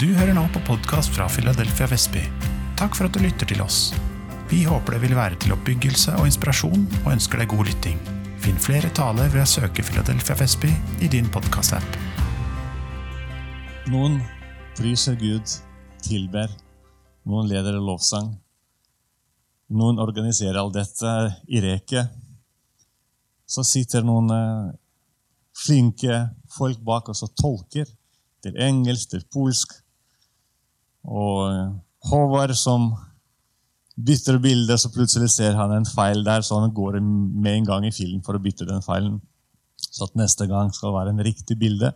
Du hører nå på podkast fra Philadelphia Vestby. Takk for at du lytter til oss. Vi håper det vil være til oppbyggelse og inspirasjon, og ønsker deg god lytting. Finn flere taler ved å søke Philadelphia Vestby i din podkast-app. Noen priser Gud, tilber. Noen leder lovsang. Noen organiserer alt dette i reke. Så sitter noen eh, flinke folk bak oss og tolker til engelsk, til polsk. Og eh, Håvard som bytter bilde, så plutselig ser han en feil der, så han går med en gang i filmen for å bytte den feilen. Så at neste gang skal være en riktig bilde.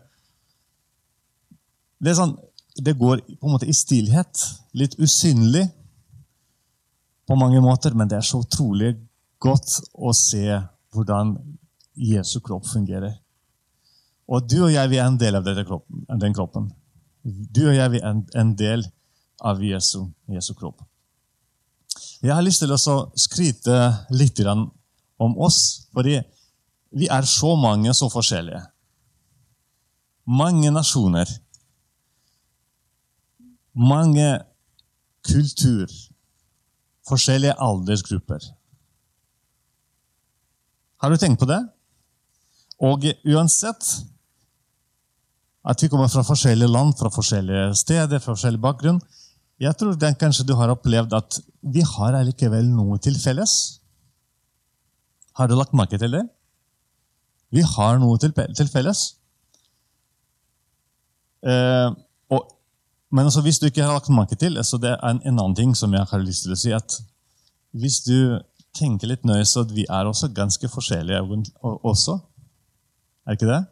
Det, sånn, det går på en måte i stillhet. Litt usynlig på mange måter, men det er så utrolig godt å se hvordan Jesu kropp fungerer. Og du og jeg vi er en del av kroppen, den kroppen. Du og jeg vi er en, en del av Jesu, Jesu, kropp. Jeg har lyst til å skryte litt om oss, fordi vi er så mange så forskjellige. Mange nasjoner. Mange kultur. Forskjellige aldersgrupper. Har du tenkt på det? Og uansett at vi kommer fra forskjellige land, fra forskjellige steder, fra forskjellig bakgrunn. Jeg tror den, kanskje du har opplevd at vi har allikevel noe til felles. Har du lagt merke til det? Vi har noe til, til felles. Eh, og, men altså, hvis du ikke har lagt merke til så det er en, en, annen ting som jeg har lyst til å si. at Hvis du tenker litt nøye, så vi er også ganske forskjellige også. Er ikke det?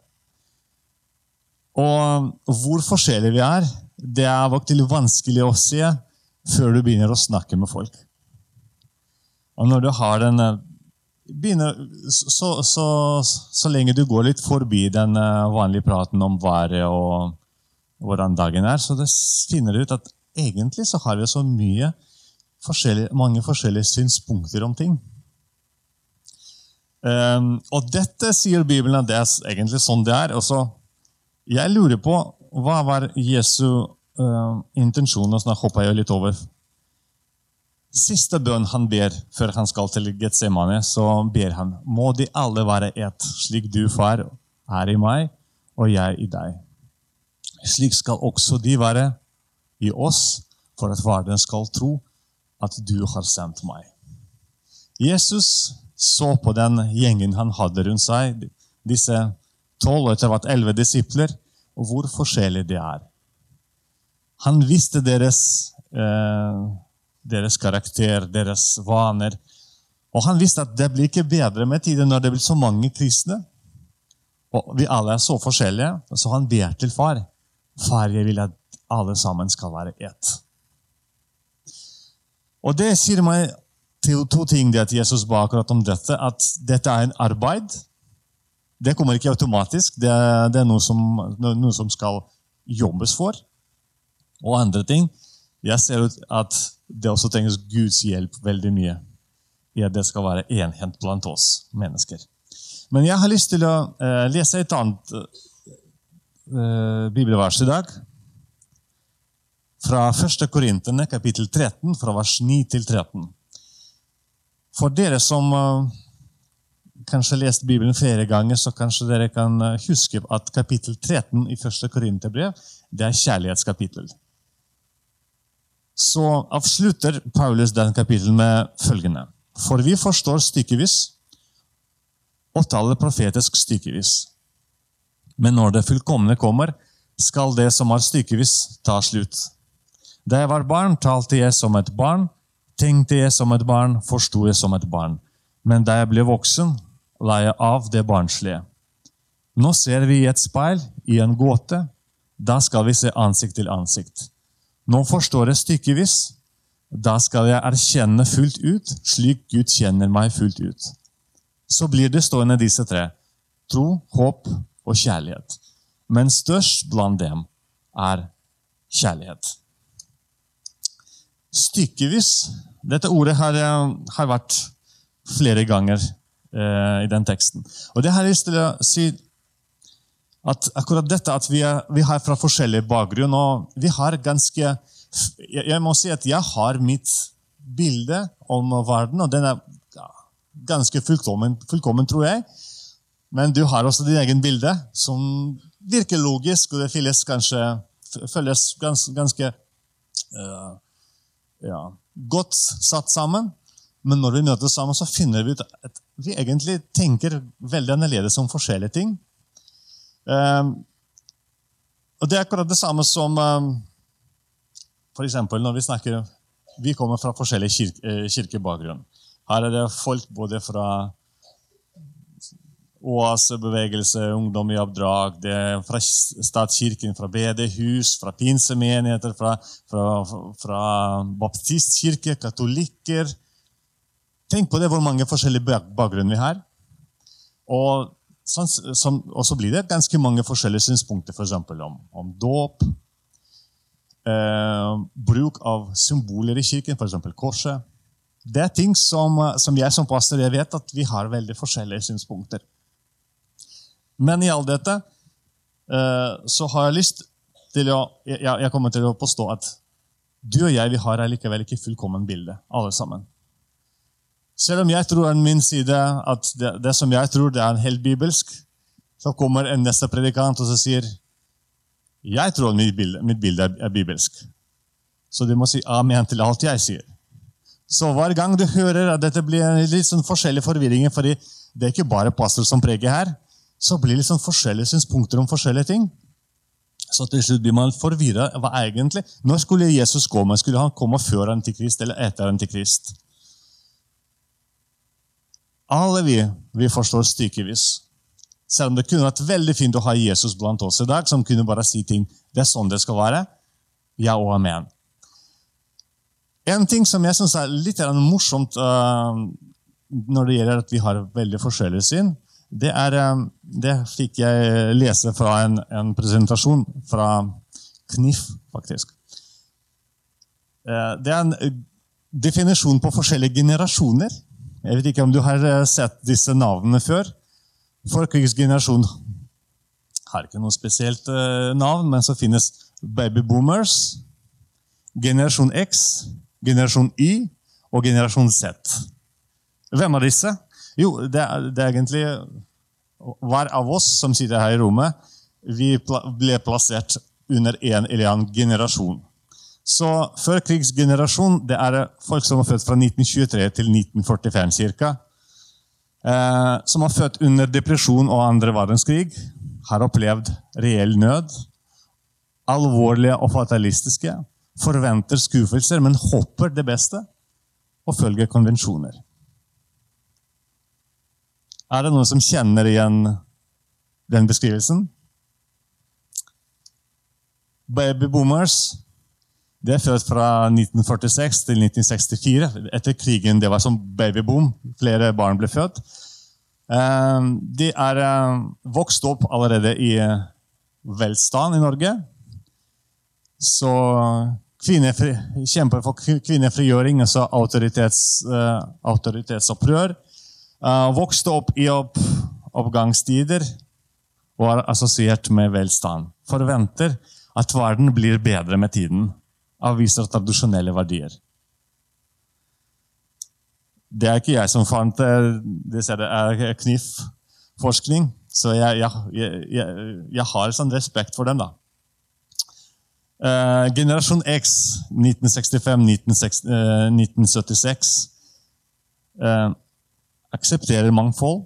Og hvor forskjellige vi er, det er virkelig vanskelig å se før du begynner å snakke med folk. Og når du har den eh, begynner, så, så, så, lenge du går litt forbi den eh, vanlige praten om været og hvordan dagen er, så finner du ut at egentlig så har vi så mye forskjellige, mange forskjellige synspunkter om ting. Um, og dette sier Bibelen at det er egentlig sånn det er. og så jeg lurer på hva var Jesu uh, intensjonen, så da hopper jeg litt over. Siste bønn han ber før han skal til Getsemane, så ber han må de alle være ett, slik du, far, er i meg og jeg i deg. Slik skal også de være i oss, for at verden skal tro at du har sendt meg. Jesus så på den gjengen han hadde rundt seg, disse tolv og etter hvert elleve disipler, og hvor forskjellig de er. Han visste deres, eh, deres karakter, deres vaner. Og han visste at det blir ikke bedre med tiden når det blir så mange kristne. Og vi alle er så forskjellige, så han ber til far. Far, jeg vil at alle sammen skal være ett. Og det sier meg til to ting det at Jesus ba akkurat om dette. At dette er en arbeid det kommer ikke automatisk. Det er, det er noe, som, noe, som, skal jobbes for. Og andre ting Jeg ser ut at det også trengs Guds hjelp veldig mye i at det skal være enhet blant oss mennesker. Men jeg har lyst til å uh, lese et annet uh, bibelvers i dag. Fra 1. Korintene, kapittel 13, fra vers 9 til 13. For dere som uh, kanskje lest Bibelen flere ganger, så kanskje dere kan eh, huske at kapittel 13 i 1. Korinterbrev det er kjærlighetskapittel. Så avslutter Paulus den kapittelet med følgende. For vi forstår stykkevis og taler profetisk stykkevis. Men når det fullkomne kommer, skal det som er stykkevis, ta slutt. Da jeg var barn, talte jeg som et barn, tenkte jeg som et barn, forsto jeg som et barn. Men da jeg ble voksen, la jeg av det barnslige. Nå ser vi i et speil, i en gåte. Da skal vi se ansikt til ansikt. Nå forstår jeg stykkevis. Da skal jeg erkjenne fullt ut, slik Gud kjenner meg fullt ut. Så blir det stående disse tre tro, håp og kjærlighet. Men størst blant dem er kjærlighet. Stykkevis Dette ordet har, har vært flere ganger eh, i den teksten. Og det har jeg lyst til å si at akkurat dette at vi er, vi har fra forskjellig bakgrunn, og vi har ganske jeg, må si at jeg har mitt bilde om verden, og den er ganske fullkommen, fullkommen, tror jeg. Men du har også din egen bilde, som virker logisk, og det føles kanskje føles gans, ganske uh, ja, godt satt sammen. Men når vi møtes sammen, så finner vi ut at vi egentlig tenker veldig annerledes om forskjellige ting. Um, og det er akkurat det samme som um, for eksempel når vi snakker Vi kommer fra forskjellige kirke, kirkebakgrunn. Her er det folk både fra oasebevegelse, ungdom i oppdrag, det er fra statskirken, fra bedehus, fra pinsemenigheter, fra, fra, fra baptistkirke, katolikker. Tenk på det, hvor mange forskjellige bakgrunner vi har. Og, og, så blir det ganske mange forskjellige synspunkter, f.eks. om, om dåp. Eh, bruk av symboler i kirken, f.eks. korset. Det er ting som, som jeg som pastor jeg vet at vi har veldig forskjellige synspunkter. Men i alt dette eh, så har jeg lyst til å jeg, jeg kommer til å påstå at du og jeg vi har likevel ikke fullkomment bilde, alle sammen. Selv om jeg tror av min side at det, det, som jeg tror det er helt bibelsk, så kommer en neste predikant og så sier jeg tror mitt bilde, mitt bilde er, bibelsk. Så du må si amen til alt jeg sier. Så hver gang du hører at dette blir en litt sånn forskjellige forvirringer, fordi det er ikke bare pastor som preger her, så blir det sånn forskjellige synspunkter om forskjellige ting. Så til slutt blir man forvirra. Hva egentlig? Når skulle Jesus komme? Skulle han komme før antikrist eller etter antikrist? Alle vi, vi forstår stykkevis. Selv om det kunne vært veldig fint å ha Jesus blant oss i dag, som kunne bare si ting. Det er sånn det skal være. Ja og amen. En ting som jeg syns er litt morsomt uh, når det gjelder at vi har veldig forskjellig syn, det, er, uh, det fikk jeg lese fra en, en presentasjon fra KNIF, faktisk. Uh, det er en definisjon på forskjellige generasjoner. Jeg vet ikke om du har sett disse navnene før. Folkekrigsgenerasjon har ikke noe spesielt uh, navn, men så finnes babyboomers, generasjon X, generasjon Y og generasjon Z. Hvem av disse? Jo, det er, det er egentlig hver av oss som sitter her i rommet, vi ble plassert under en eller annen generasjon. Så førkrigsgenerasjon det er folk som var født fra 1923 til 1945 ca eh, som var født under depresjon og andre verdenskrig, har opplevd reell nød. Alvorlige og fatalistiske. Forventer skuffelser, men håper det beste og følger konvensjoner. Er det noen som kjenner igjen den beskrivelsen? Babyboomers det er født fra 1946 til 1964. Etter krigen det var som babyboom. Flere barn ble født. Eh, de er eh, vokst opp allerede i eh, velstand i Norge. Så kvinnefri, kjemper for kvinnefrigjøring, altså autoritets, autoritetsopprør. Vokste opp i opp, oppgangstider og er assosiert med velstand. Forventer at verden blir bedre med tiden avviser tradisjonelle verdier. Det er ikke jeg som fant det. Det er KNIF-forskning. Så jeg, jeg, jeg, jeg, har sånn respekt for dem, da. Eh, generasjon X, 1965-1976, uh, uh, aksepterer mangfold,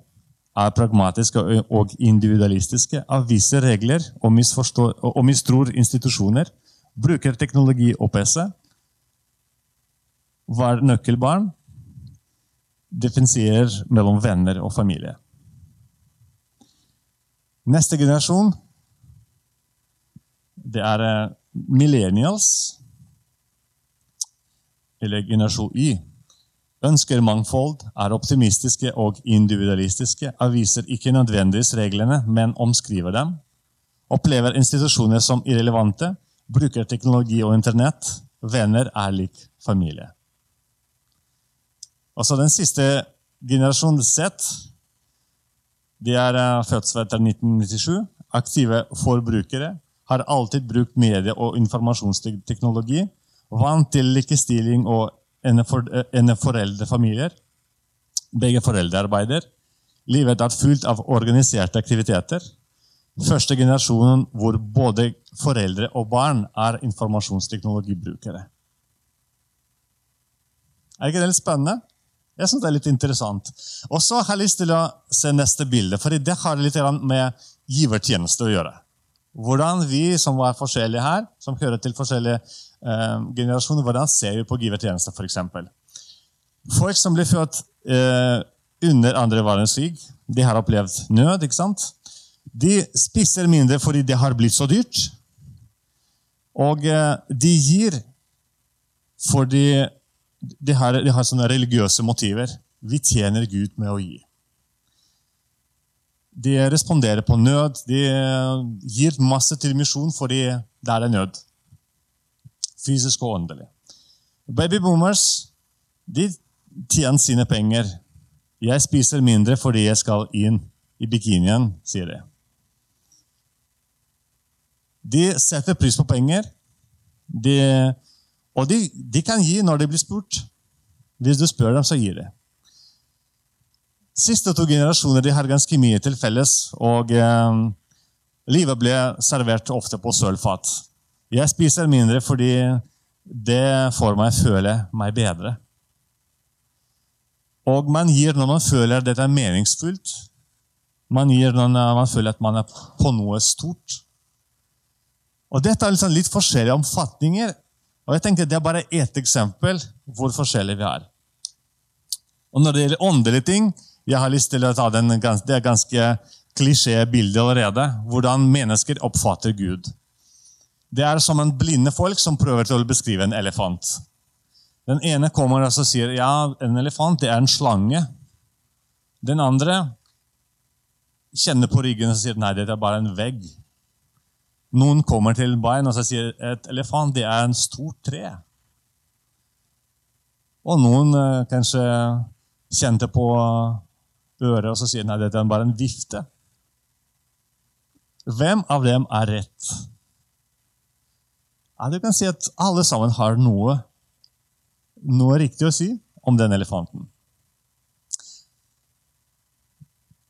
er pragmatiske og individualistiske, avviser regler og, og mistror institusjoner bruker teknologi og PC. Var nøkkelbarn differensierer mellom venner og familie. Neste generasjon det er eh, millennials, eller generasjon Y. Ønsker mangfold, er optimistiske og individualistiske, avviser ikke nødvendigvis reglene, men omskriver dem. Opplever institusjoner som irrelevante, bruker teknologi og Internett. Venner er lik familie. Altså Den siste generasjonen Z de er født etter 1997, aktive forbrukere, har alltid brukt medie- og informasjonsteknologi, vant til likestilling og eneforeldrefamilier. Begge foreldre arbeider. Livet er fullt av organiserte aktiviteter. Første generasjonen hvor både foreldre og barn er informasjonsteknologibrukere. Er ikke det litt spennende? Jeg synes det er litt interessant. Og så har jeg lyst til å se neste bilde, for det har litt med givertjeneste å gjøre. Hvordan vi som er forskjellige her, som hører til forskjellige eh, generasjoner, hvordan ser vi på givertjeneste, f.eks. Folk som blir født eh, under andre verdenskrig, de har opplevd nød. ikke sant? De spiser mindre fordi det har blitt så dyrt. Og eh, de gir fordi de har, de har sånne religiøse motiver. Vi tjener Gud med å gi. De responderer på nød. De gir masse til misjon fordi det er nød. Fysisk og åndelig. Babyboomers de tjener sine penger. Jeg spiser mindre fordi jeg skal inn i bikinien, sier de. De setter pris på penger. De og de, de, kan gi når de blir spurt. Hvis du spør dem, så gir de. Siste to generasjoner de har ganske mye til felles, og eh, livet ble servert ofte på sølvfat. Jeg spiser mindre fordi det får meg føle meg bedre. Og man gir når man føler dette er meningsfullt. Man gir når man føler at man er på noe stort. Og Dette er liksom litt forskjellige omfatninger. og jeg tenker Det er bare ett eksempel hvor forskjellige vi er. Og Når det gjelder åndelige ting jeg har lyst til å ta den, Det er ganske klisjé bilde allerede. Hvordan mennesker oppfatter Gud. Det er som en blinde folk som prøver til å beskrive en elefant. Den ene kommer og sier ja, en elefant det er en slange. Den andre kjenner på ryggen og sier nei, det er bare en vegg. Noen kommer til bein og sier et elefant det er en stort tre. Og noen eh, kanskje kjente på øret og så sier nei, dette er bare en vifte. Hvem av dem er rett? Ja, du kan si at alle sammen har noe, noe riktig å si om den elefanten.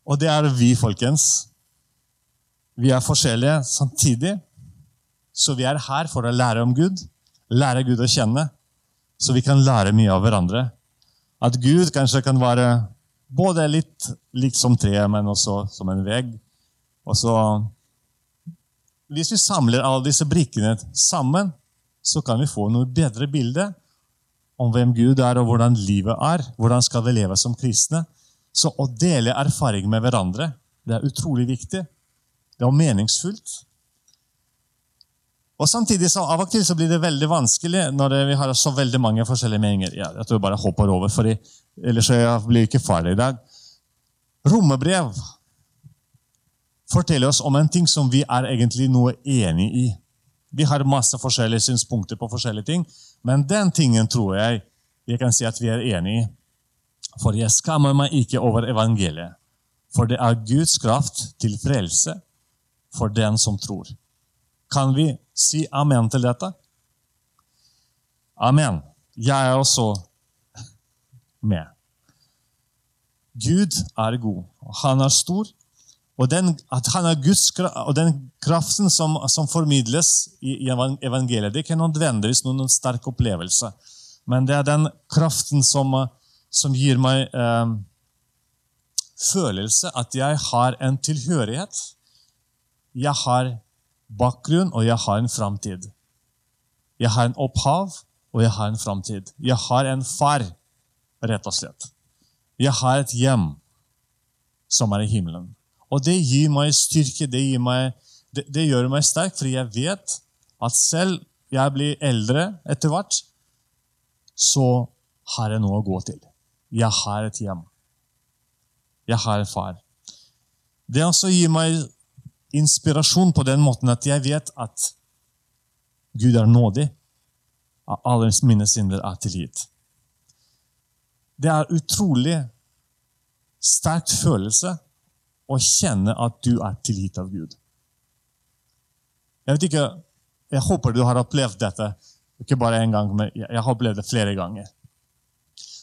Og det er vi, folkens. Vi er forskjellige samtidig, så vi er her for å lære om Gud, lære Gud å kjenne, så vi kan lære mye av hverandre. At Gud kanskje kan være både litt lik som treet, men også som en vegg. Og så, Hvis vi samler alle disse brikkene sammen, så kan vi få noe bedre bilde om hvem Gud er, og hvordan livet er. Hvordan skal vi leve som kristne? Så å dele erfaring med hverandre det er utrolig viktig. Det var meningsfullt. Og Samtidig så av og til så blir det veldig vanskelig når vi har så veldig mange forskjellige meninger. Ja, jeg tror jeg bare hopper over, for ellers blir jeg ikke ferdig i dag. Rommebrev forteller oss om en ting som vi er egentlig noe enig i. Vi har masse forskjellige synspunkter på forskjellige ting, men den tingen tror jeg vi kan si at vi er enig i. For jeg skammer meg ikke over evangeliet, for det er Guds kraft til frelse for den som tror. Kan vi si amen til dette? Amen. Jeg er også med. Gud er god. Han er stor. Og den, at han er Guds, og den kraften som, som formidles i, evangeliet, det er ikke nødvendigvis noen, sterk opplevelse. Men det er den kraften som, som gir meg eh, følelse at jeg har en tilhørighet jeg har bakgrunn, og jeg har en framtid. Jeg har en opphav, og jeg har en framtid. Jeg har en far, rett og slett. Jeg har et hjem som er i himmelen. Og det gir meg styrke, det, meg, det, det gjør meg sterk, for jeg vet at selv jeg blir eldre etter hvert, så har jeg noe å gå til. Jeg har et hjem. Jeg har en far. Det også gir meg inspirasjon på den måten at jeg vet at Gud er nådig. At alle mine synder er tilgitt. Det er utrolig sterk følelse å kjenne at du er tilgitt av Gud. Jeg vet ikke, jeg håper du har opplevd dette. Ikke bare én gang, men jeg har opplevd det flere ganger.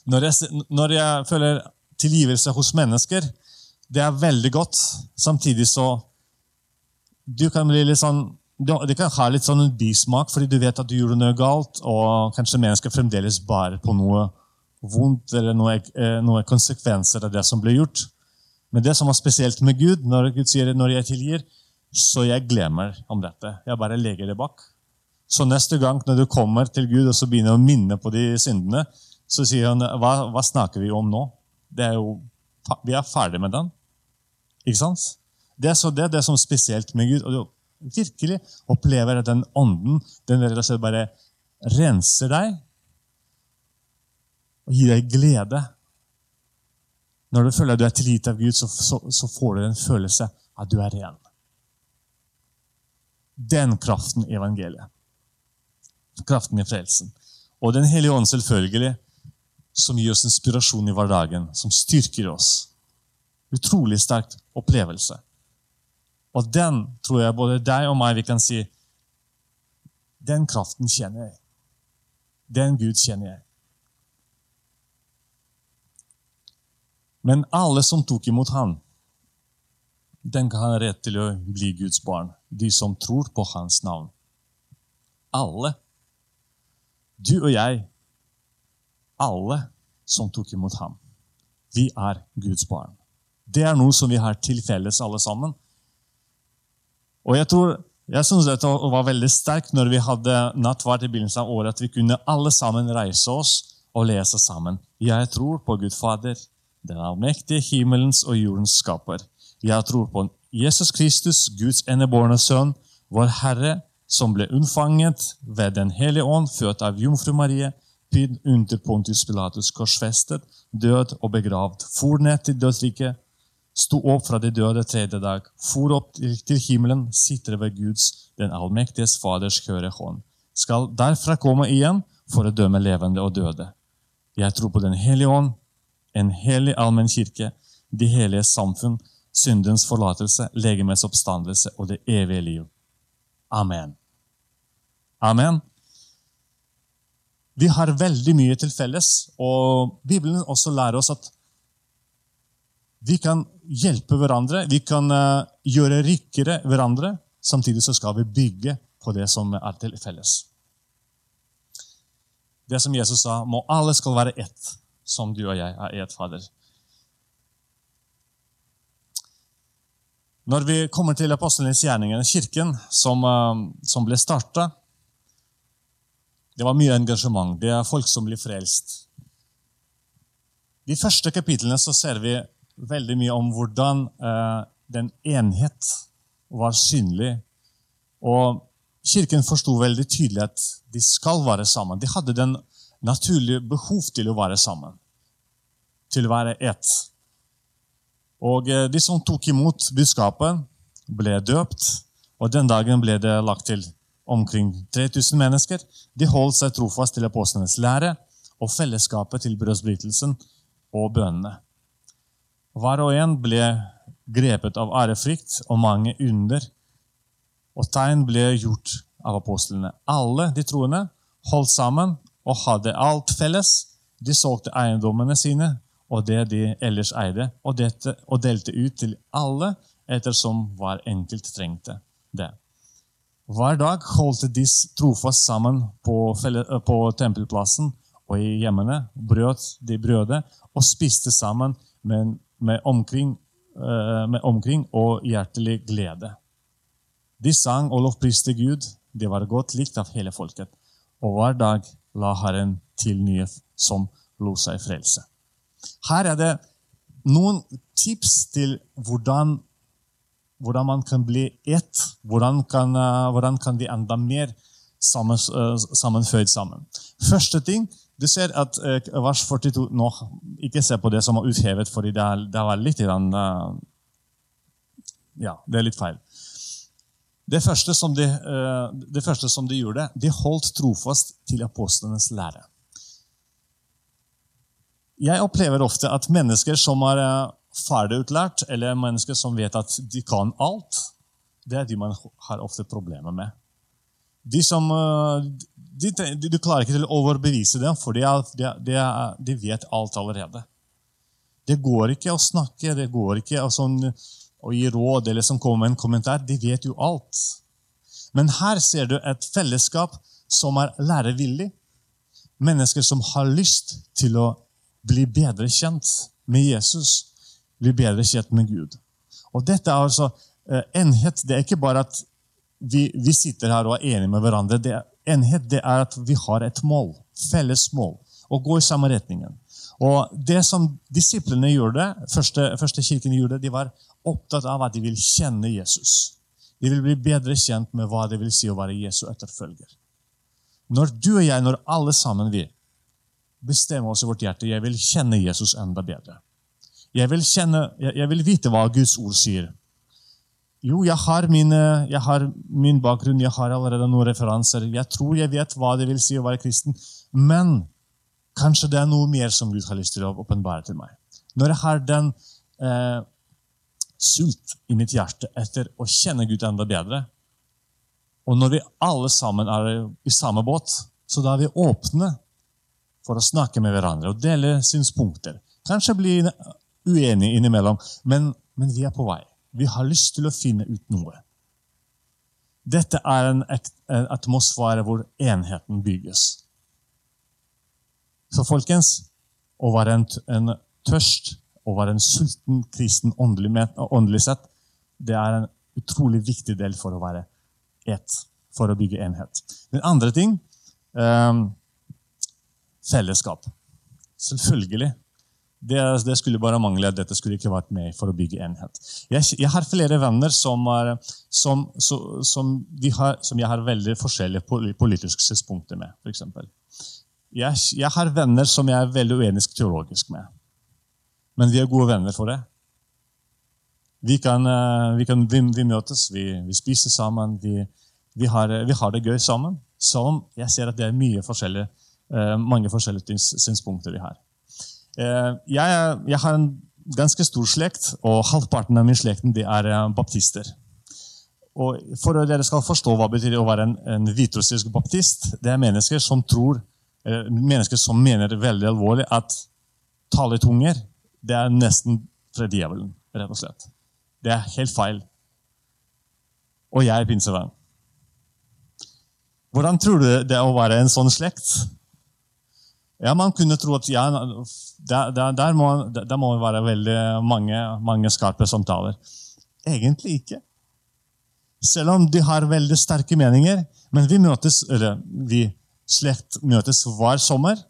Når jeg, når jeg føler tilgivelse hos mennesker, det er veldig godt. Samtidig så du kan bli litt sånn det kan ha litt sånn bismak, fordi du vet at du gjorde noe galt, og kanskje mennesker fremdeles bærer på noe vondt eller noen eh, noe konsekvenser av det som ble gjort. Men det som var spesielt med Gud, når Gud sier når jeg tilgir, så jeg glemmer om dette. Jeg bare legger det bak. Så neste gang når du kommer til Gud og så begynner å minne på de syndene, så sier han hva, hva snakker vi om nå? Det er jo, vi er ferdig med den. Ikke sant? Det er så det, det er som spesielt med Gud. og du virkelig opplever at den ånden den rett og slett bare renser deg og gir deg glede. Når du føler at du er tilgitt av Gud, så, så, så, får du en følelse at du er ren. Den kraften i evangeliet. Kraften i frelsen. Og Den hellige ånd, selvfølgelig, som gir oss inspirasjon i hverdagen, som styrker oss. Utrolig sterk opplevelse. Og den tror jeg både deg og meg vi kan si Den kraften kjenner jeg. Den Gud kjenner jeg. Men alle som tok imot ham, den kan ha rett til å bli Guds barn. De som tror på hans navn. Alle. Du og jeg. Alle som tok imot ham. Vi er Guds barn. Det er noe som vi har til felles, alle sammen. Og jeg tror, jeg synes dette var veldig sterkt når vi hadde nattvart i begynnelsen av året, at vi kunne alle sammen reise oss og lese sammen. Jeg tror på Gud Fader, den allmektige himmelens og jordens skaper. Jeg tror på Jesus Kristus, Guds enebårne sønn, vår Herre, som ble unnfanget ved Den hellige ånd, født av jomfru Marie, pydd under Pontius Pilatus, korsfestet, død og begravd, for ned til dødsriket, sto opp fra de døde tredje dag, for opp til himmelen, sitter ved Guds, den allmektiges Faders høyre hånd, skal derfra komme igjen for å dømme levende og døde. Jeg tror på Den hellige ånd, en helig allmenn kirke, de hellige samfunn, syndens forlatelse, legemets oppstandelse og det evige liv. Amen. Amen. Vi har veldig mye til felles, og Bibelen også lærer oss at vi kan hjelpe hverandre, vi kan uh, gjøre rikere hverandre. Samtidig så skal vi bygge på det som er til felles. Det som Jesus sa, må alle skal være ett, som du og jeg er ett, Fader. Når vi kommer til apostlenes gjerninger, kirken som, uh, som ble starta Det var mye engasjement. Det er folk som blir frelst. De første kapitlene så ser vi veldig mye om hvordan eh, den enhet var synlig. Og Kirken forsto veldig tydelig at de skal være sammen. De hadde den naturlige behov til å være sammen, til å være ett. Og eh, De som tok imot budskapet, ble døpt, og den dagen ble det lagt til omkring 3000 mennesker. De holdt seg trofast til apostlenes lære og fellesskapet til brødsbrytelsen og bønnene. Hver og en ble grepet av ærefrykt, og mange under og tegn ble gjort av apostlene. Alle de troende holdt sammen og hadde alt felles. De solgte eiendommene sine og det de ellers eide, og, dette, og delte ut til alle ettersom hver enkelt trengte det. Hver dag holdt de trofast sammen på, på tempelplassen og i hjemmene, brøt de brødet og spiste sammen med med omkring, uh, med omkring og hjertelig glede. De sang og lovpriste Gud. Det var godt likt av hele folket. Og hver dag la Herren til nye som lot seg frelse. Her er det noen tips til hvordan, hvordan man kan bli ett. Hvordan kan, uh, hvordan kan de enda mer sammen, uh, sammenføyd sammen. Første ting du ser at uh, vers 42 nå, Ikke se på det som er uthevet, for det, det var litt uh, Ja, det er litt feil. Det første, de, uh, det første som de gjorde, de holdt trofast til apostlenes lære. Jeg opplever ofte at mennesker som er ferdigutlært, eller mennesker som vet at de kan alt, det er de man har ofte problemer med. De som, eh, de, de, Du klarer ikke til å overbevise dem, for de, de, de, vet alt allerede. Det går ikke å snakke, det går ikke å, sånn, å gi råd eller som komme med en kommentar. De vet jo alt. Men her ser du et fellesskap som er lærevillig. Mennesker som har lyst til å bli bedre kjent med Jesus, bli bedre kjent med Gud. Og dette er altså Eh, enhet det er ikke bare at vi, vi, sitter her og er enige med hverandre. Det er, enhet det er at vi har et mål, felles mål, Å gå i samme retningen. Og det som disiplene gjorde, første, første kirken gjorde, de var opptatt av at de vil kjenne Jesus. De vil bli bedre kjent med hva det vil si å være Jesu etterfølger. Når du og jeg, når alle sammen vi bestemmer oss i vårt hjerte jeg vil kjenne Jesus enda bedre. Jeg vil, kjenne, jeg, jeg vil vite hva Guds ord sier. Jo, jeg har, min, jeg har, min, bakgrunn, jeg har allerede noen referanser. Jeg tror jeg vet hva det vil si å være kristen. Men kanskje det er noe mer som Gud har lyst til å åpenbare til meg. Når jeg har den eh, sult i mitt hjerte etter å kjenne Gud enda bedre, og når vi alle sammen er i samme båt, så da er vi åpne for å snakke med hverandre og dele synspunkter. Kanskje bli uenige innimellom, men, men vi er på vei. Vi har lyst til å finne ut noe. Dette er en atmosfære hvor enheten bygges. Så folkens, å være en, en tørst, å være en sulten kristen åndelig, åndelig sett, det er en utrolig viktig del for å være ett, for å bygge enhet. Den andre ting eh, fellesskap. Selvfølgelig det, det, skulle bare mangle at dette skulle ikke vært med for å bygge enhet. Jeg, jeg har flere venner som, er, som, så, som, har, som, jeg har veldig forskjellige politiske synspunkter med. For eksempel. jeg, jeg har venner som jeg er veldig uenig teologisk med. Men vi er gode venner for det. Vi, kan, eh, vi, kan, vi, vi møtes, vi, spiser sammen, har, vi, har, det gøy sammen. Som jeg ser at det er forskjellige, eh, mange forskjellige synspunkter vi har. Eh, jeg, jeg, har en ganske stor slekt, og halvparten av min slekten er eh, baptister. Og For at dere skal forstå hva det betyr å være en, en hviterussisk baptist, det er mennesker som tror, mennesker som mener veldig alvorlig at taletunger det er nesten fra djevelen, rett og slett. Det er helt feil. Og jeg er pinsevenn. Hvordan tror du det er å være en sånn slekt? Ja, Man kunne tro at ja, der, der, der, må, der må være veldig mange, mange skarpe samtaler. Egentlig ikke. Selv om de har veldig sterke meninger. Men vi møtes, eller vi slekt møtes hver sommer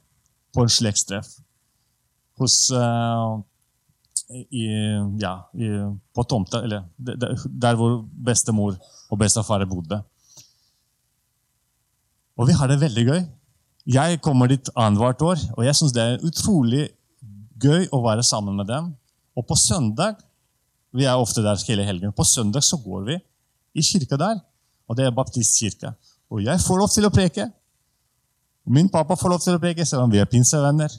på en slektstreff. Hos uh, i, ja, i, på tomta, eller der, der hvor bestemor og bestefar bodde. Og vi har det veldig gøy. Jeg kommer dit annethvert år, og jeg syns det er utrolig gøy å være sammen med dem. Og på søndag Vi er ofte der hele helgen. På søndag så går vi i kirka der, og det er baptistkirka. Og jeg får lov til å preke. Min pappa får lov til å preke, selv om vi er pinsevenner.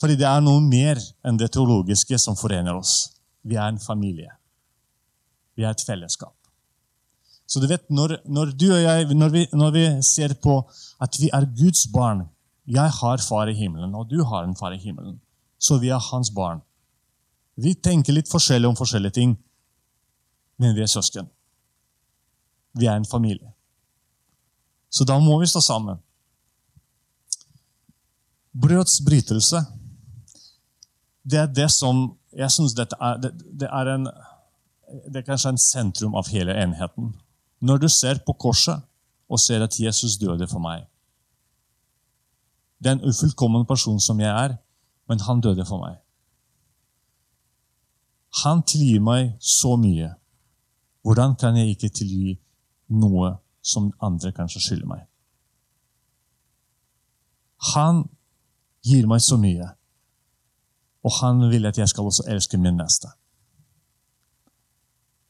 Fordi det er noe mer enn det teologiske som forener oss. Vi er en familie. Vi er et fellesskap. Så du vet, når, når du og jeg når vi, når vi, ser på at vi er Guds barn Jeg har far i himmelen, og du har en far i himmelen. Så vi er hans barn. Vi tenker litt forskjellig om forskjellige ting, men vi er søsken. Vi er en familie. Så da må vi stå sammen. Brødsbrytelse, det er det som Jeg syns dette er, det, det er en det er kanskje en sentrum av hele enheten. Når du ser på korset og ser at Jesus døde for meg Det er en ufullkommen person som jeg er, men han døde for meg. Han tilgir meg så mye. Hvordan kan jeg ikke tilgi noe som andre kanskje skylder meg? Han gir meg så mye, og han vil at jeg skal også elske min neste.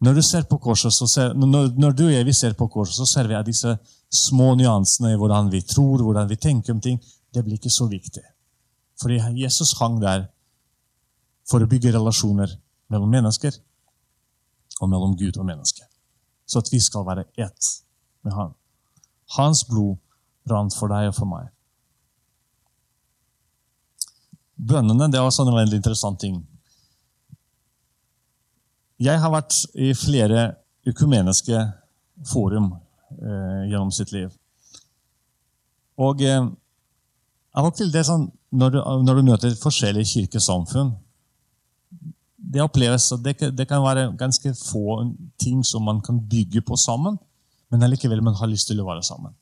Når du ser på korset, ser, når, når, du og jeg ser på korset, så ser vi at disse små nyansene i hvordan vi tror, hvordan vi tenker om ting, det blir ikke så viktig. Fordi Jesus hang der for å bygge relasjoner mellom mennesker. og mellom Gud og menneske. Så at vi skal være ett med Han. Hans blod rant for deg og for meg. Bønnene det er også en veldig interessant ting. Jeg har vært i flere økumeniske forum eh, gjennom sitt liv. Og eh, av og til det sånn, når du, når du møter forskjellige kirkesamfunn Det oppleves at det, det, kan være ganske få ting som man kan bygge på sammen, men allikevel man har lyst til å være sammen.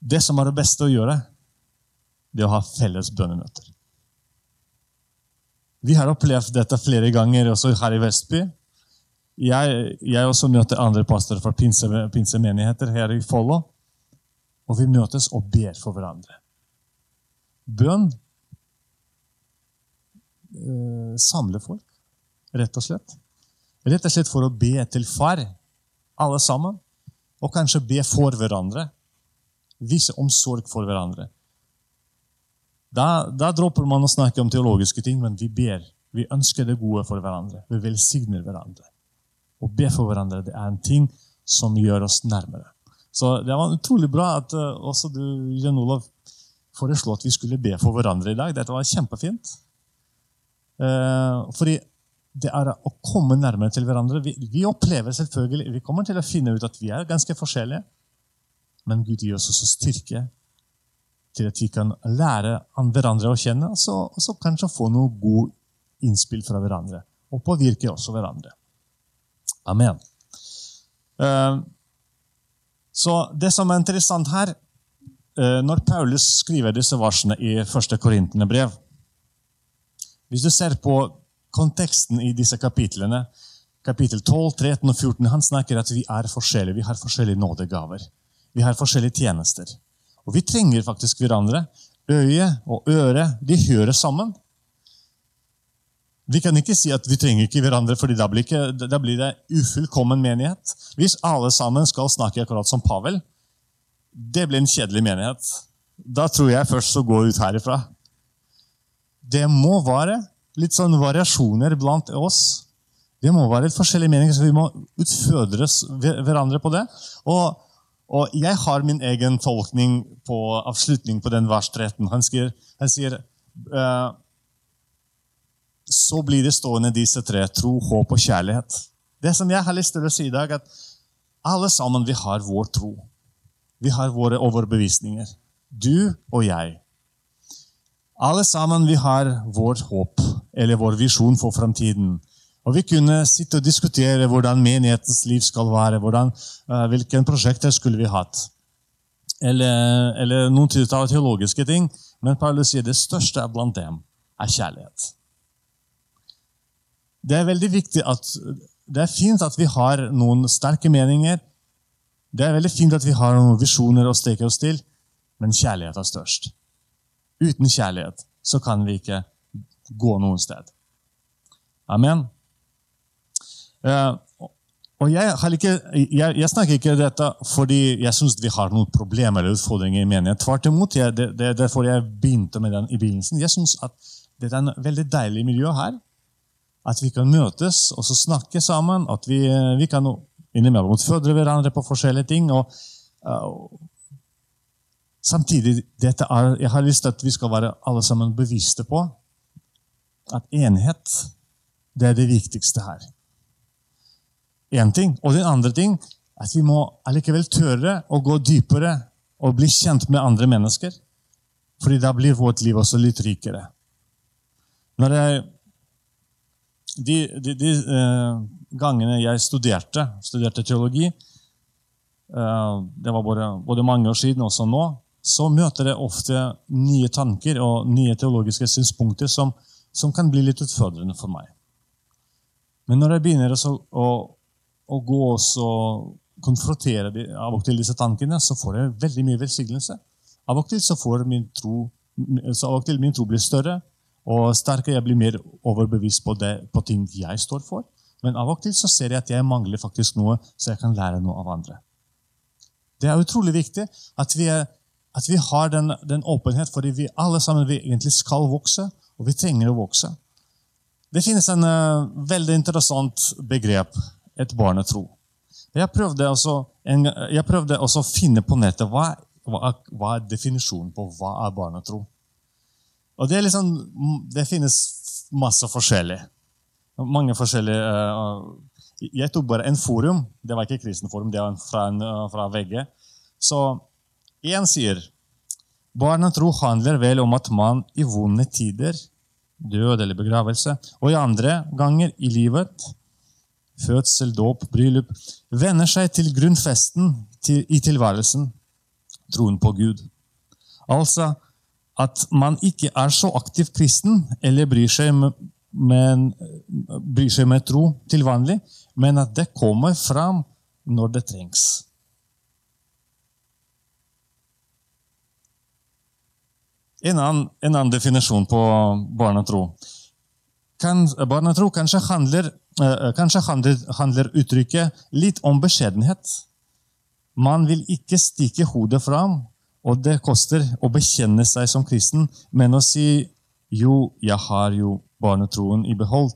Det som er det beste å gjøre, det er å ha felles bønnemøter. Vi har opplevd dette flere ganger også her i Vestby. Jeg, jeg også møter andre pastorer fra pinse, pinsemenigheter her i Follo. Og vi møtes og ber for hverandre. Bønn eh, samler folk, rett og slett. Rett og slett for å be til Far, alle sammen. Og kanskje be for hverandre. Vise omsorg for hverandre. Da, da, dropper man å snakke om teologiske ting, men vi ber. Vi ønsker det gode for hverandre. Vi velsigner hverandre. Å be for hverandre det er en ting som gjør oss nærmere. Så det var utrolig bra at uh, også du, Jan Olav, foreslo at vi skulle be for hverandre i dag. Dette var kjempefint. Uh, fordi det er å komme nærmere til hverandre. Vi, vi, opplever selvfølgelig, vi kommer til å finne ut at vi er ganske forskjellige. Men Gud gir oss også styrke til at vi kan lære hverandre å kjenne, og så, så kanskje få noe god innspill fra hverandre. Og påvirke også hverandre. Amen. Uh, så det som er interessant her, uh, når Paulus skriver disse varslene i 1. Korintene brev Hvis du ser på konteksten i disse kapitlene, kapittel 12, 13 og 14, han snakker at vi er forskjellige. Vi har forskjellige nådegaver. Vi har forskjellige tjenester. Og vi trenger faktisk hverandre. Øye og øre de hører sammen. Vi kan ikke si at vi trenger ikke hverandre, for da, da blir det ufullkommen menighet. Hvis alle sammen skal snakke akkurat som Pavel, det blir en kjedelig menighet. Da tror jeg først å gå ut herifra. Det må være litt sånn variasjoner blant oss. Det må være litt forskjellige meninger, så vi må utfødres hverandre på det. Og og jeg har min egen tolkning på avslutning på den vers 13. Han sier, han sier uh, Så blir det stående disse tre tro, håp og kjærlighet. Det som jeg har lyst til å si i dag, er at alle sammen vi har vår tro. Vi har våre overbevisninger. Du og jeg. Alle sammen vi har vårt håp, eller vår visjon for framtiden. Og Vi kunne sitte og diskutere hvordan menighetens liv skal være, hvordan, uh, hvilke prosjekter skulle vi hatt. Eller, eller noen teologiske ting. Men Paulus sier det største blant dem er kjærlighet. Det er veldig viktig at det er fint at vi har noen sterke meninger. Det er veldig fint at vi har noen visjoner å steke oss til, men kjærlighet er størst. Uten kjærlighet så kan vi ikke gå noen sted. Amen. Uh, og jeg, ikke, jeg, jeg, snakker ikke dette fordi jeg syns vi har noen problemer eller utfordringer i menigheten. Tvert imot. Jeg, det, det er derfor jeg begynte med den i begynnelsen. Jeg syns det er en veldig deilig miljø her. At vi kan møtes og så snakke sammen. At vi, vi kan innimellom utfordre hverandre på forskjellige ting. Og, uh, samtidig er, jeg har lyst til at vi skal være alle sammen bevisste på at enhet det er det viktigste her én ting. Og den andre ting at vi må allikevel tørre å gå dypere og bli kjent med andre mennesker. Fordi da blir vårt liv også litt rikere. Når jeg, de, de, de uh, gangene jeg studerte, studerte teologi, uh, det var både, både, mange år siden og nå, så møter jeg ofte nye tanker og nye teologiske synspunkter som, som kan bli litt utfordrende for meg. Men når jeg begynner å å gå og konfrontere de, av og til disse tankene, så får jeg veldig mye velsignelse. Av og til så får min tro, så av og til min tro blir større og sterkere. Jeg blir mer overbevist på, det, på ting jeg står for. Men av og til så ser jeg at jeg mangler faktisk noe, så jeg kan lære noe av andre. Det er utrolig viktig at vi, er, at vi har den, den åpenhet, fordi vi alle sammen vi egentlig skal vokse, og vi trenger å vokse. Det finnes en uh, veldig interessant begrep, et barnetro. Jeg prøvde også, å finne på nettet hva, hva, hva, er definisjonen på hva er barnetro. Og det, liksom, det finnes masse forskjellig. Mange forskjellige uh, Jeg tok bare en forum. Det var ikke kristenforum, det var fra, en, fra VG. Så én sier barnetro handler vel om at man i vonde tider død eller begravelse, og i andre ganger i livet, fødsel, dåp, bryllup, venner seg til grunnfesten i tilværelsen, troen på Gud. Altså at man ikke er så aktiv kristen eller bryr seg med, men, bryr seg med tro til vanlig, men at det kommer fram når det trengs. En annen, en annen definisjon på barnetro. Kan, barnetro kanskje handler, uh, kanskje handler, handler uttrykket litt om beskjedenhet. Man vil ikke stikke hodet fram, og det koster å bekjenne seg som kristen, men å si 'jo, jeg har jo barnetroen i behold',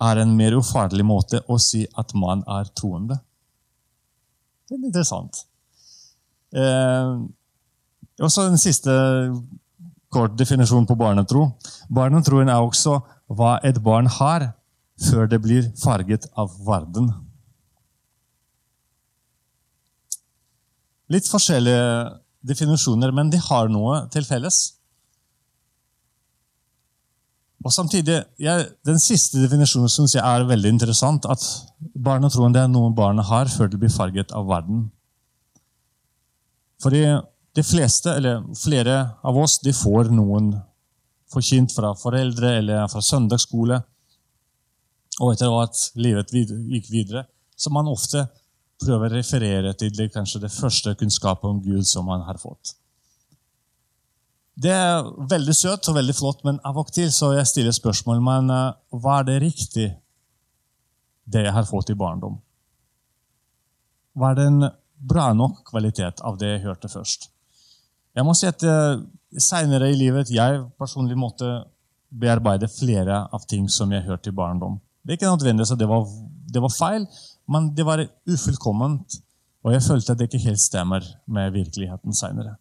er en mer ufarlig måte å si at man er troende. Det er interessant. Eh, også den siste kort definisjon på barnetro. Barnetroen er også hva et barn har før det blir farget av verden. Litt forskjellige definisjoner, men de har noe til felles. Og samtidig, jeg, Den siste definisjonen synes jeg er veldig interessant. At barnetroen det er noe barnet har før det blir farget av verden. Fordi de fleste, eller flere av oss, de får noen forkynt fra foreldre eller fra søndagsskole. Og etter at livet gikk videre, så man ofte prøver å referere til det, kanskje det første kunnskapet om Gud som man har fått. Det er veldig søtt og veldig flott, men av og til så jeg stiller spørsmål men var hva er det riktig, det jeg har fått i barndom? Hva er den bra nok kvalitet av det jeg hørte først? Jeg må si at uh, Seinere i livet jeg personlig måtte bearbeide flere av ting som jeg hørte i barndom. Det er ikke nødvendigvis at det var, det var feil, men det var ufullkomment. Og jeg følte at det ikke helt stemmer med virkeligheten seinere.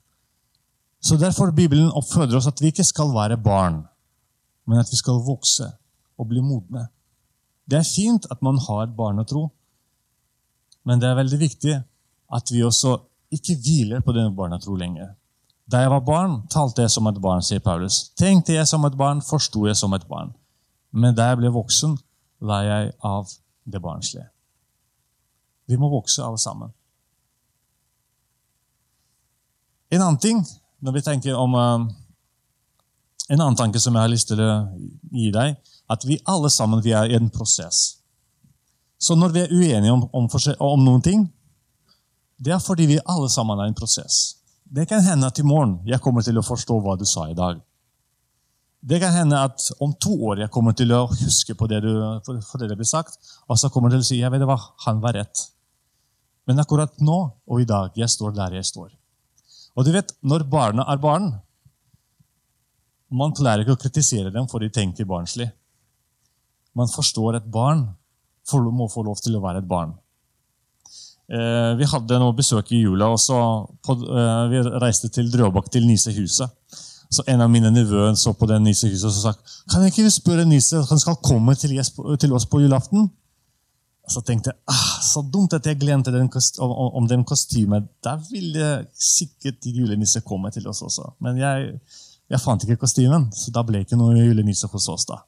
Så derfor Bibelen oppfordrer oss at vi ikke skal være barn, men at vi skal vokse og bli modne. Det er fint at man har barnetro, men det er veldig viktig at vi også ikke hviler på denne barnetro lenger. Da jeg var barn, talte jeg som et barn, sier Paulus. Tenkte jeg som et barn, forsto jeg som et barn. Men da jeg ble voksen, la jeg av det barnslige. Vi må vokse alle sammen. En annen ting, når vi tenker om uh, En annen tanke som jeg har lyst til å gi deg, at vi alle sammen vi er i en prosess. Så når vi er uenige om, om, om noen ting, det er fordi vi alle sammen er i en prosess. Det kan hende at i morgen jeg kommer til å forstå hva du sa i dag. Det kan hende at om to år jeg kommer til å huske på det du, for det det blir sagt, og så kommer jeg til å si jeg vet hva, han var rett. Men akkurat nå og i dag jeg står der jeg står. Og du vet, Når barna er barn Man pleier ikke å kritisere dem for de tenker barnslig. Man forstår at barn må få lov til å være et barn. Eh, vi hadde noe besøk i jula, og eh, vi reiste til Drøbak, til Nisehuset. Så En av mine nevøer så på det Nisehuset og sa kan jeg ikke spørre Nise han skal komme til, oss på julaften. Så tenkte jeg ah, så dumt at jeg glemte den om, den kostymet. Da ville sikkert julenisse komme til oss også. Men jeg, jeg fant ikke kostymen, så da ble ikke noe julenisse hos oss. da.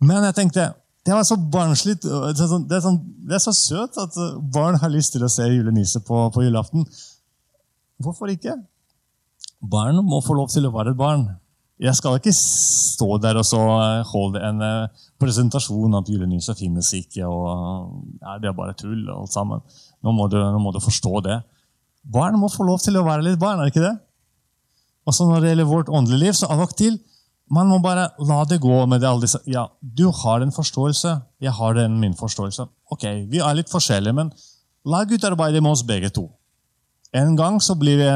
Men jeg tenkte det var så barnslig. Det er, sånn, det, er sånn, er, så søt at barn har lyst til å se julenisse på, på julaften. Hvorfor ikke? Barn må få lov til å være et barn. Jeg skal ikke stå der og så holde en presentasjon at julenisse finnes ikke. og ja, Det er bare tull, og alt sammen. Nå må, du, nå må, du, forstå det. Barn må få lov til å være litt barn, er det ikke det? Også når det gjelder vårt åndelige liv, så av og til man må bare la det gå med det alle disse Ja, du har en forståelse, jeg har den min forståelse. Ok, vi er litt forskjellige, men la Gud arbeide med oss begge to. En gang så blir vi,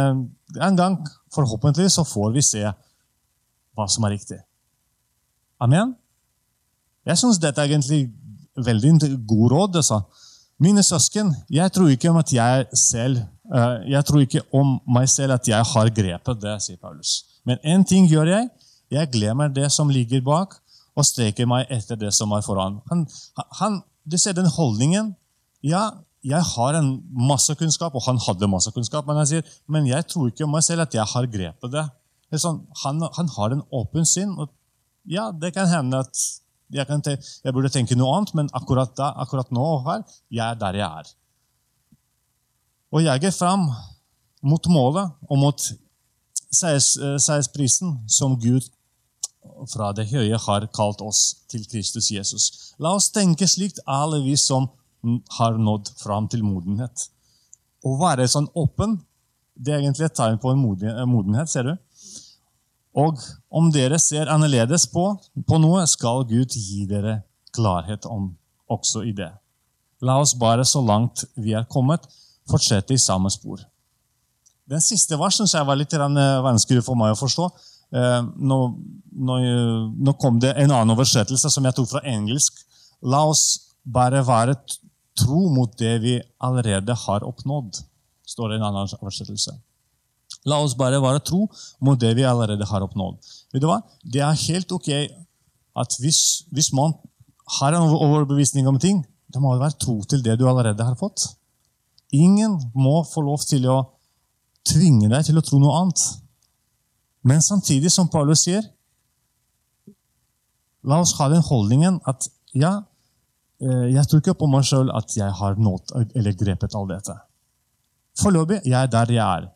en gang, forhåpentligvis, så får vi se hva som er riktig. Amen? Jeg syns dette er egentlig veldig god råd. Altså. Mine søsken, jeg tror ikke om at jeg selv eh, jeg tror ikke om meg selv at jeg har grepet det, sier Paulus. Men én ting gjør jeg. Jeg glemmer det som ligger bak, og streker meg etter det som er foran. Han, han, du ser den holdningen. Ja, jeg har en masse kunnskap, og han hadde masse kunnskap, men han sier men jeg tror ikke om meg selv at jeg har grepet det. det sånn, han, han, har en åpen sinn. og Ja, det kan hende at jeg, kan te, jeg, burde tenke noe annet, men akkurat, da, akkurat nå og her, jeg er der jeg er. Og jeg går fram mot målet og mot seiersprisen som Gud fra det høye har kalt oss til Kristus Jesus. La oss tenke slikt, alle vi som har nådd fram til modenhet. Å være sånn åpen det er egentlig et tegn på en modenhet. ser du? Og om dere ser annerledes på, på noe, skal Gud gi dere klarhet om også i det. La oss bare, så langt vi er kommet, fortsette i samme spor. Den siste var, syns jeg var litt vanskelig for meg å forstå. Eh, nå, nå, nå, kom det en annen oversettelse som jeg tok fra engelsk. La oss bare være tro mot det vi allerede har oppnådd, står det i en annen oversettelse. La oss bare være tro mot det vi allerede har oppnådd. Vet du hva? Det er helt ok at hvis, hvis man har en overbevisning om ting, da må det være tro til det du allerede har fått. Ingen må få lov til å tvinge deg til å tro noe annet. Men samtidig, som Paulus sier, la oss ha den holdningen at ja, Eh, jeg tror ikke på meg sjøl at jeg har nådd eller grepet all dette. Foreløpig jeg er der jeg er.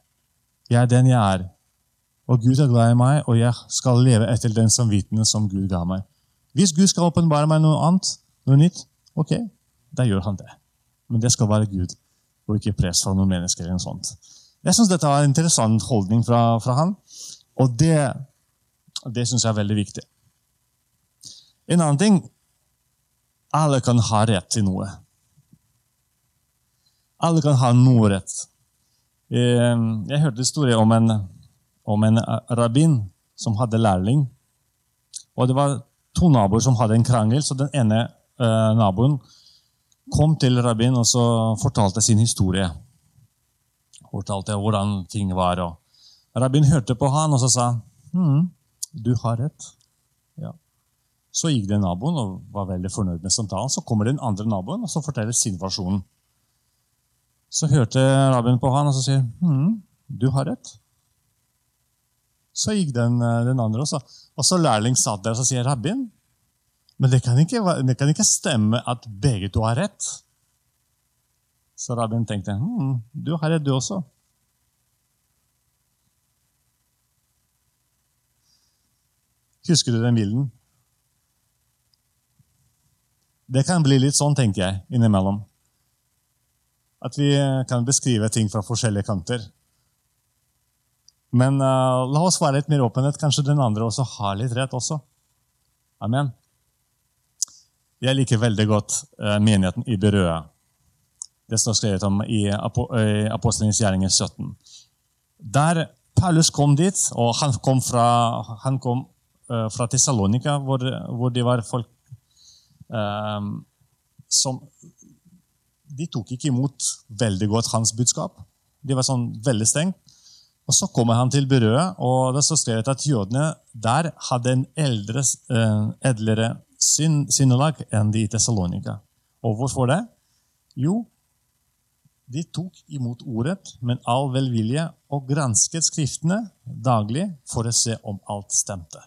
Jeg er den jeg er. Og Gud er glad i meg, og jeg skal leve etter den samvittigheten som Gud ga meg. Hvis Gud skal åpenbare meg noe annet, noe nytt, ok, da gjør han det. Men det skal være Gud, og ikke press fra noen mennesker. eller noe sånt. Jeg syns dette var en interessant holdning fra, fra han, og det, det syns jeg er veldig viktig. En annen ting alle kan ha rett til noe. Alle kan ha noe rett. Ehm, jeg hørte historie om en, om en rabbin som hadde lærling. Og Det var to naboer som hadde en krangel, så den ene uh, naboen kom til rabbin og så fortalte sin historie. Fortalte hvordan ting var. Og rabbin hørte på han og så sa hm, du har rett. Så gikk det naboen og var veldig fornøyd med samtalen. Så kommer den andre naboen og så forteller sin versjon. Så hørte rabbien på han og så sier hm, du har rett. Så gikk den, eh, den andre også. Og så lærling satt der og sier rabbien, men det kan, ikke, det kan, ikke, stemme at begge to har rett. Så rabbien tenkte hm, du har rett, du også. Husker du den bilden? Det kan bli litt sånn, tenker jeg, innimellom. At vi kan beskrive ting fra forskjellige kanter. Men uh, la oss være litt mer åpenhet. Kanskje den andre også har litt rett også. Amen. Jeg liker veldig godt uh, menigheten i Berøa. Det står skrevet om i Apostelens gjerninger 17. Der Paulus kom dit, og han kom fra, han kom, fra Tessalonika, hvor, hvor de var folk Ehm, som De tok ikke imot veldig godt hans budskap. De var sånn veldig stengt. Og Så kommer han til Berøa, og det står skrevet at jødene der hadde en eldre, eh, edlere synnelag enn de i Tessalonika. Og hvorfor det? Jo, de tok imot ordet med all velvilje og gransket Skriftene daglig for å se om alt stemte.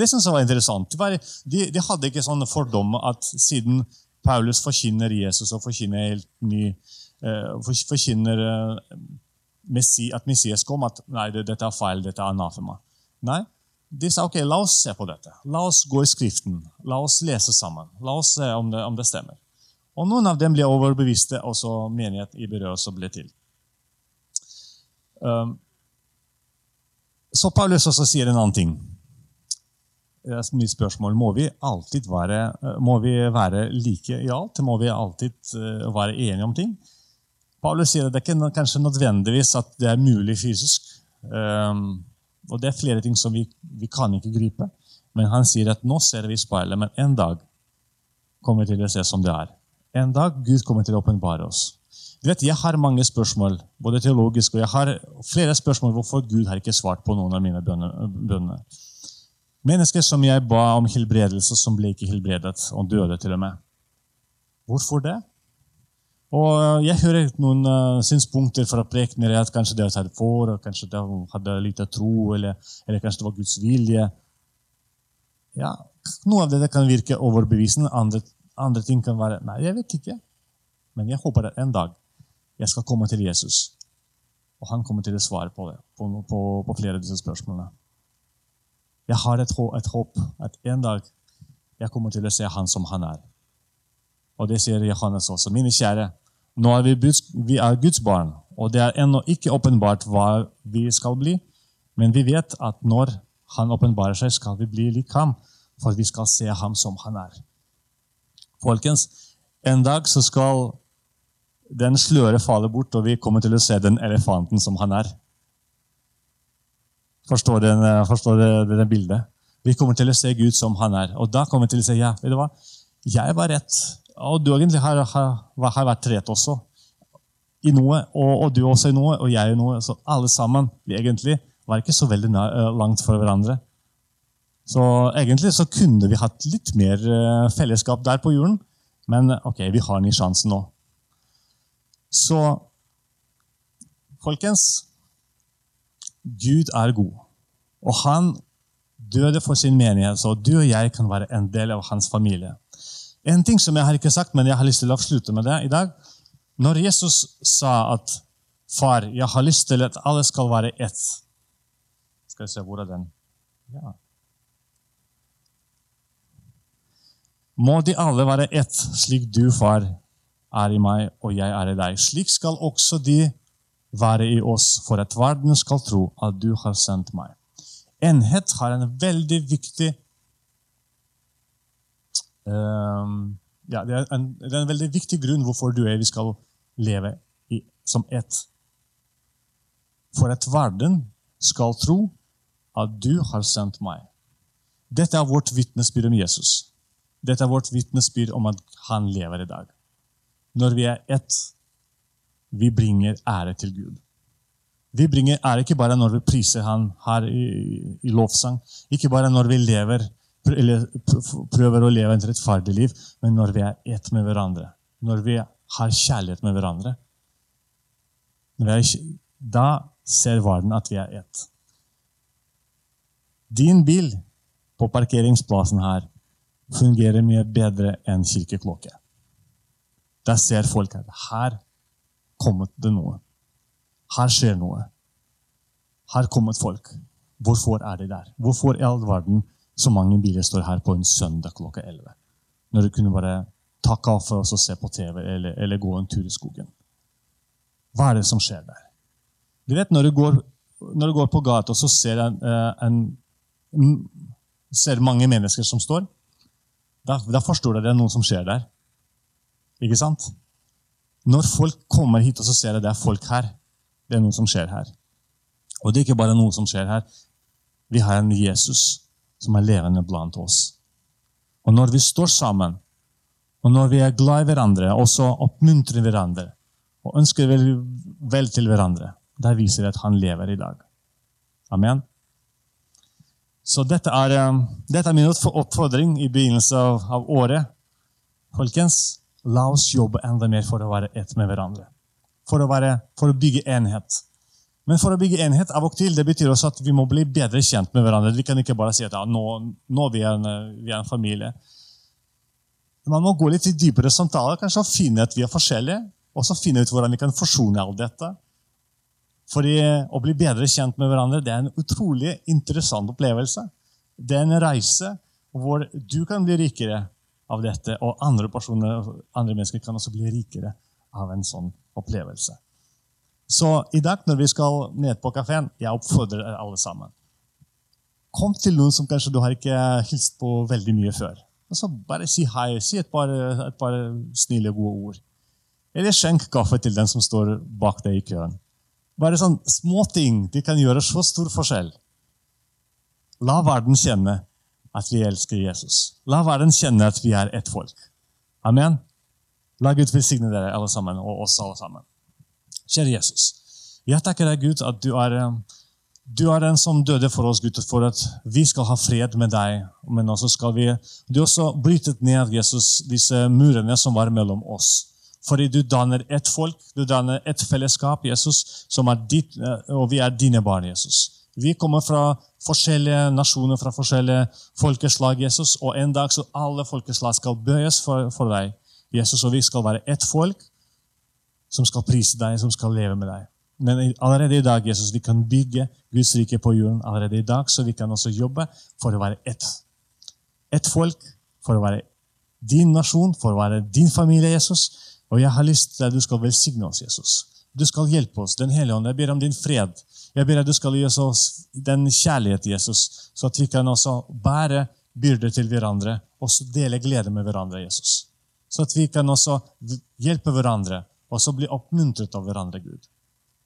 Det synes jeg var interessant. De, de hadde ikke sånn fordom at siden Paulus forkynner Jesus og forkynner helt ny uh, forkynner uh, at Messias kom, at nei, dette er feil, dette er anafema. Nei, de sa ok, la oss se på dette. La oss gå i Skriften. La oss lese sammen. La oss se om det, om det stemmer. Og Noen av dem ble overbeviste, og så menighet i også ble til. Um, så Paulus også sier en annen ting mitt spørsmål må vi alltid være, eh, må vi være like i alt? Må vi alltid eh, være enige om ting? Paulus sier at det er ikke nødvendigvis at det er mulig fysisk. Um, og det er flere ting som vi, vi kan ikke gripe. Men han sier at nå ser vi speilet, men en dag kommer vi til å se som det er. En dag Gud kommer til å åpenbare oss. Du vet, Jeg har mange spørsmål, både teologiske, og jeg har flere spørsmål hvorfor Gud har ikke svart på noen av mine bønner. Mennesker som jeg ba om helbredelse, som ble ikke helbredet, og døde til og med. Hvorfor det? Og Jeg hører noen uh, synspunkter fra prekener at kanskje var tatt for, kanskje det hadde lite tro, eller, eller, kanskje det var Guds vilje. Ja, Noe av det kan virke overbevisende, andre, andre ting kan være Nei, jeg vet ikke. Men jeg håper at en dag jeg skal komme til Jesus, og han kommer til å svare på det, på, på, på flere av disse spørsmålene. Jeg har et, et håp at en dag jeg kommer til å se han som han er. Og det sier Johannes også. Mine kjære, nå er vi, vi er Guds barn, og det er ennå ikke åpenbart hva vi skal bli, men vi vet at når han åpenbarer seg, skal vi bli lik ham, for vi skal se ham som han er. Folkens, en dag så skal den sløret falle bort, og vi kommer til å se den elefanten som han er. Forstår dere forstår det bildet? Vi kommer til å se Gud som han er. Og da kommer vi til å si ja, vet du hva? Jeg var rett. Og du egentlig har, har, har vært rett også. I noe, og, og, du også i noe, og jeg i noe. Så alle sammen vi egentlig var ikke så veldig eh, langt fra hverandre. Så egentlig så kunne vi hatt litt mer eh, fellesskap der på jorden. Men ok, vi har ny sjanse nå. Så folkens Gud er god. Og han døde for sin menighet, så du og jeg kan være en del av hans familie. En ting som jeg har ikke sagt, men jeg har lyst til å avslutte med det i dag. Når Jesus sa at 'Far, jeg har lyst til at alle skal være ett' Skal vi se hvor er den? Ja. Må de alle være ett, slik du, far, er i meg og jeg er i deg. Slik skal også de være i oss, for at verden skal tro at du har sendt meg. Enhet har en veldig viktig um, ja, det, er en, det, er en, veldig viktig grunn hvorfor du og jeg skal leve i, som ett. For at verden skal tro at du har sendt meg. Dette er vårt vitnesbyrd om Jesus. Dette er vårt vitnesbyrd om at han lever i dag. Når vi er ett, vi bringer ære til Gud. Vi bringer ære ikke bare når vi priser Han her i, i lovsang, ikke bare når vi lever, prøver å leve et rettferdig liv, men når vi er ett med hverandre. Når vi har kjærlighet med hverandre. Er, da ser verden at vi er ett. Din bil på parkeringsplassen her fungerer mye bedre enn kirkeklokke. Da ser folk at her kommet det noe. Her skjer noe. Her kommet folk. Hvorfor er de der? Hvorfor i all verden så mange biler står her på en søndag klokka 11? Når du kunne bare ta kaffe og se på TV eller, eller, gå en tur i skogen. Hva er det som skjer der? Du vet, Når du går, når du går på gata og ser, en, eh, en, ser mange mennesker som står, da, da forstår du at det er noe som skjer der. Ikke sant? Når folk kommer hit og så ser at det er folk her, det er noe som skjer her. Og det er ikke bare noe som skjer her. Vi har en Jesus som er levende blant oss. Og når vi står sammen, og når vi er glad i hverandre, og så oppmuntrer hverandre og ønsker vel, vel til hverandre, der viser det at han lever i dag. Amen. Så dette er, eh, dette er min oppfordring i begynnelsen av, av året. Folkens, La oss jobbe enda mer for å være ett med hverandre. For å, være, for å, bygge enhet. Men for å bygge enhet av og til, det betyr også at vi må bli bedre kjent med hverandre. Vi kan ikke bare si at ja, nå, nå vi er vi, vi er en familie. Man må gå litt i dypere samtaler kanskje, og finne at vi er forskjellige. Og så finne ut hvordan vi kan forsone alt dette. Fordi Å bli bedre kjent med hverandre det er en utrolig interessant opplevelse. Det er en reise hvor du kan bli rikere, av dette, og andre personer, andre mennesker kan også bli rikere av en sånn opplevelse. Så i dag når vi skal ned på kafeen, jeg oppfordrer alle sammen. Kom til noen som kanskje du har ikke hilst på veldig mye før. Og så Bare si hei, si et par, et par snille, gode ord. Eller skjenk kaffe til den som står bak deg i køen. Bare sånn småting de kan gjøre så stor forskjell. La verden kjenne at vi elsker Jesus. La verden kjenne at vi er ett folk. Amen. La Gud velsigne dere alle sammen, og oss alle sammen. Kjære Jesus, jeg takker deg, Gud, at du er, du er den som døde for oss, Gud, for at vi skal ha fred med deg. Men også skal vi Du har også brytet ned, Jesus, disse murene som var mellom oss. Fordi du danner ett folk, du danner ett fellesskap, Jesus, som er ditt, og vi er dine barn, Jesus. Vi kommer fra forskjellige nasjoner, fra forskjellige folkeslag, Jesus, og en dag så alle folkeslag skal bøyes for, for deg. Jesus, og vi skal være ett folk som skal prise deg, som skal leve med deg. Men allerede i dag Jesus, vi kan bygge Guds rike på jorden. allerede i dag, Så vi kan også jobbe for å være ett. Ett folk, for å være din nasjon, for å være din familie, Jesus. Og jeg har lyst til at du skal velsigne oss, Jesus. Du skal hjelpe oss. Den hellige ånd, jeg ber om din fred. Jeg ber at du skal gi oss den kjærlighet, Jesus, så at vi kan også bære byrder til hverandre og dele glede med hverandre, Jesus. Så at vi kan også hjelpe hverandre og så bli oppmuntret av hverandre, Gud.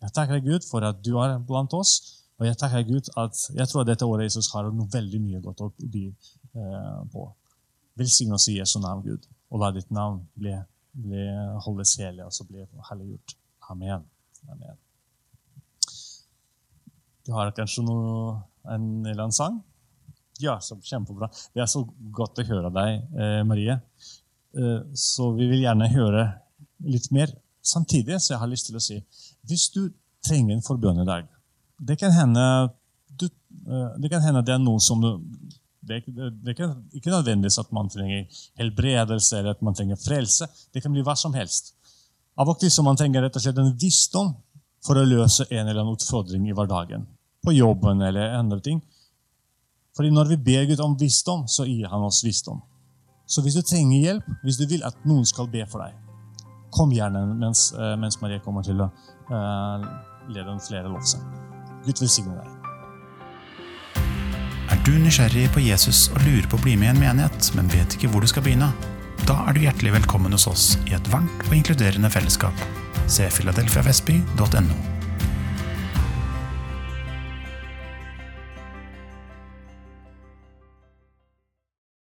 Jeg takker Gud, for at du er blant oss. Og jeg takker Gud, at jeg tror at dette året Jesus har noe veldig mye godt å by eh, på. Velsign oss i Jesu navn, Gud, og la ditt navn bli, bli holdes hellig og så bli helliggjort. Amen. Amen. Du har kanskje noe, en eller annen sang? Ja, så kjempebra. Det er så godt å høre deg, eh, Marie. Eh, så vi vil gjerne høre litt mer. Samtidig så jeg har lyst til å si hvis du trenger en forbønn i dag Det kan hende, du, eh, det, kan hende det er noe som du det, det, det kan ikke nødvendigvis at man trenger helbredelse eller at man trenger frelse. Det kan bli hva som helst. Av og til så man trenger rett og slett en visdom for å løse en eller annen utfordring i hverdagen. På jobben eller andre ting. Fordi når vi ber Gud om visdom, så gir han oss visdom. Så hvis du trenger hjelp, hvis du vil at noen skal be for deg, kom gjerne mens, eh, mens Marie kommer til å uh, lede flere lovsang. Gud velsigne deg. Er du nysgjerrig på Jesus og lurer på å bli med i en menighet, men vet ikke hvor du skal begynne? Da er du hjertelig velkommen hos oss i et varmt og inkluderende fellesskap. Se filadelfiavestby.no.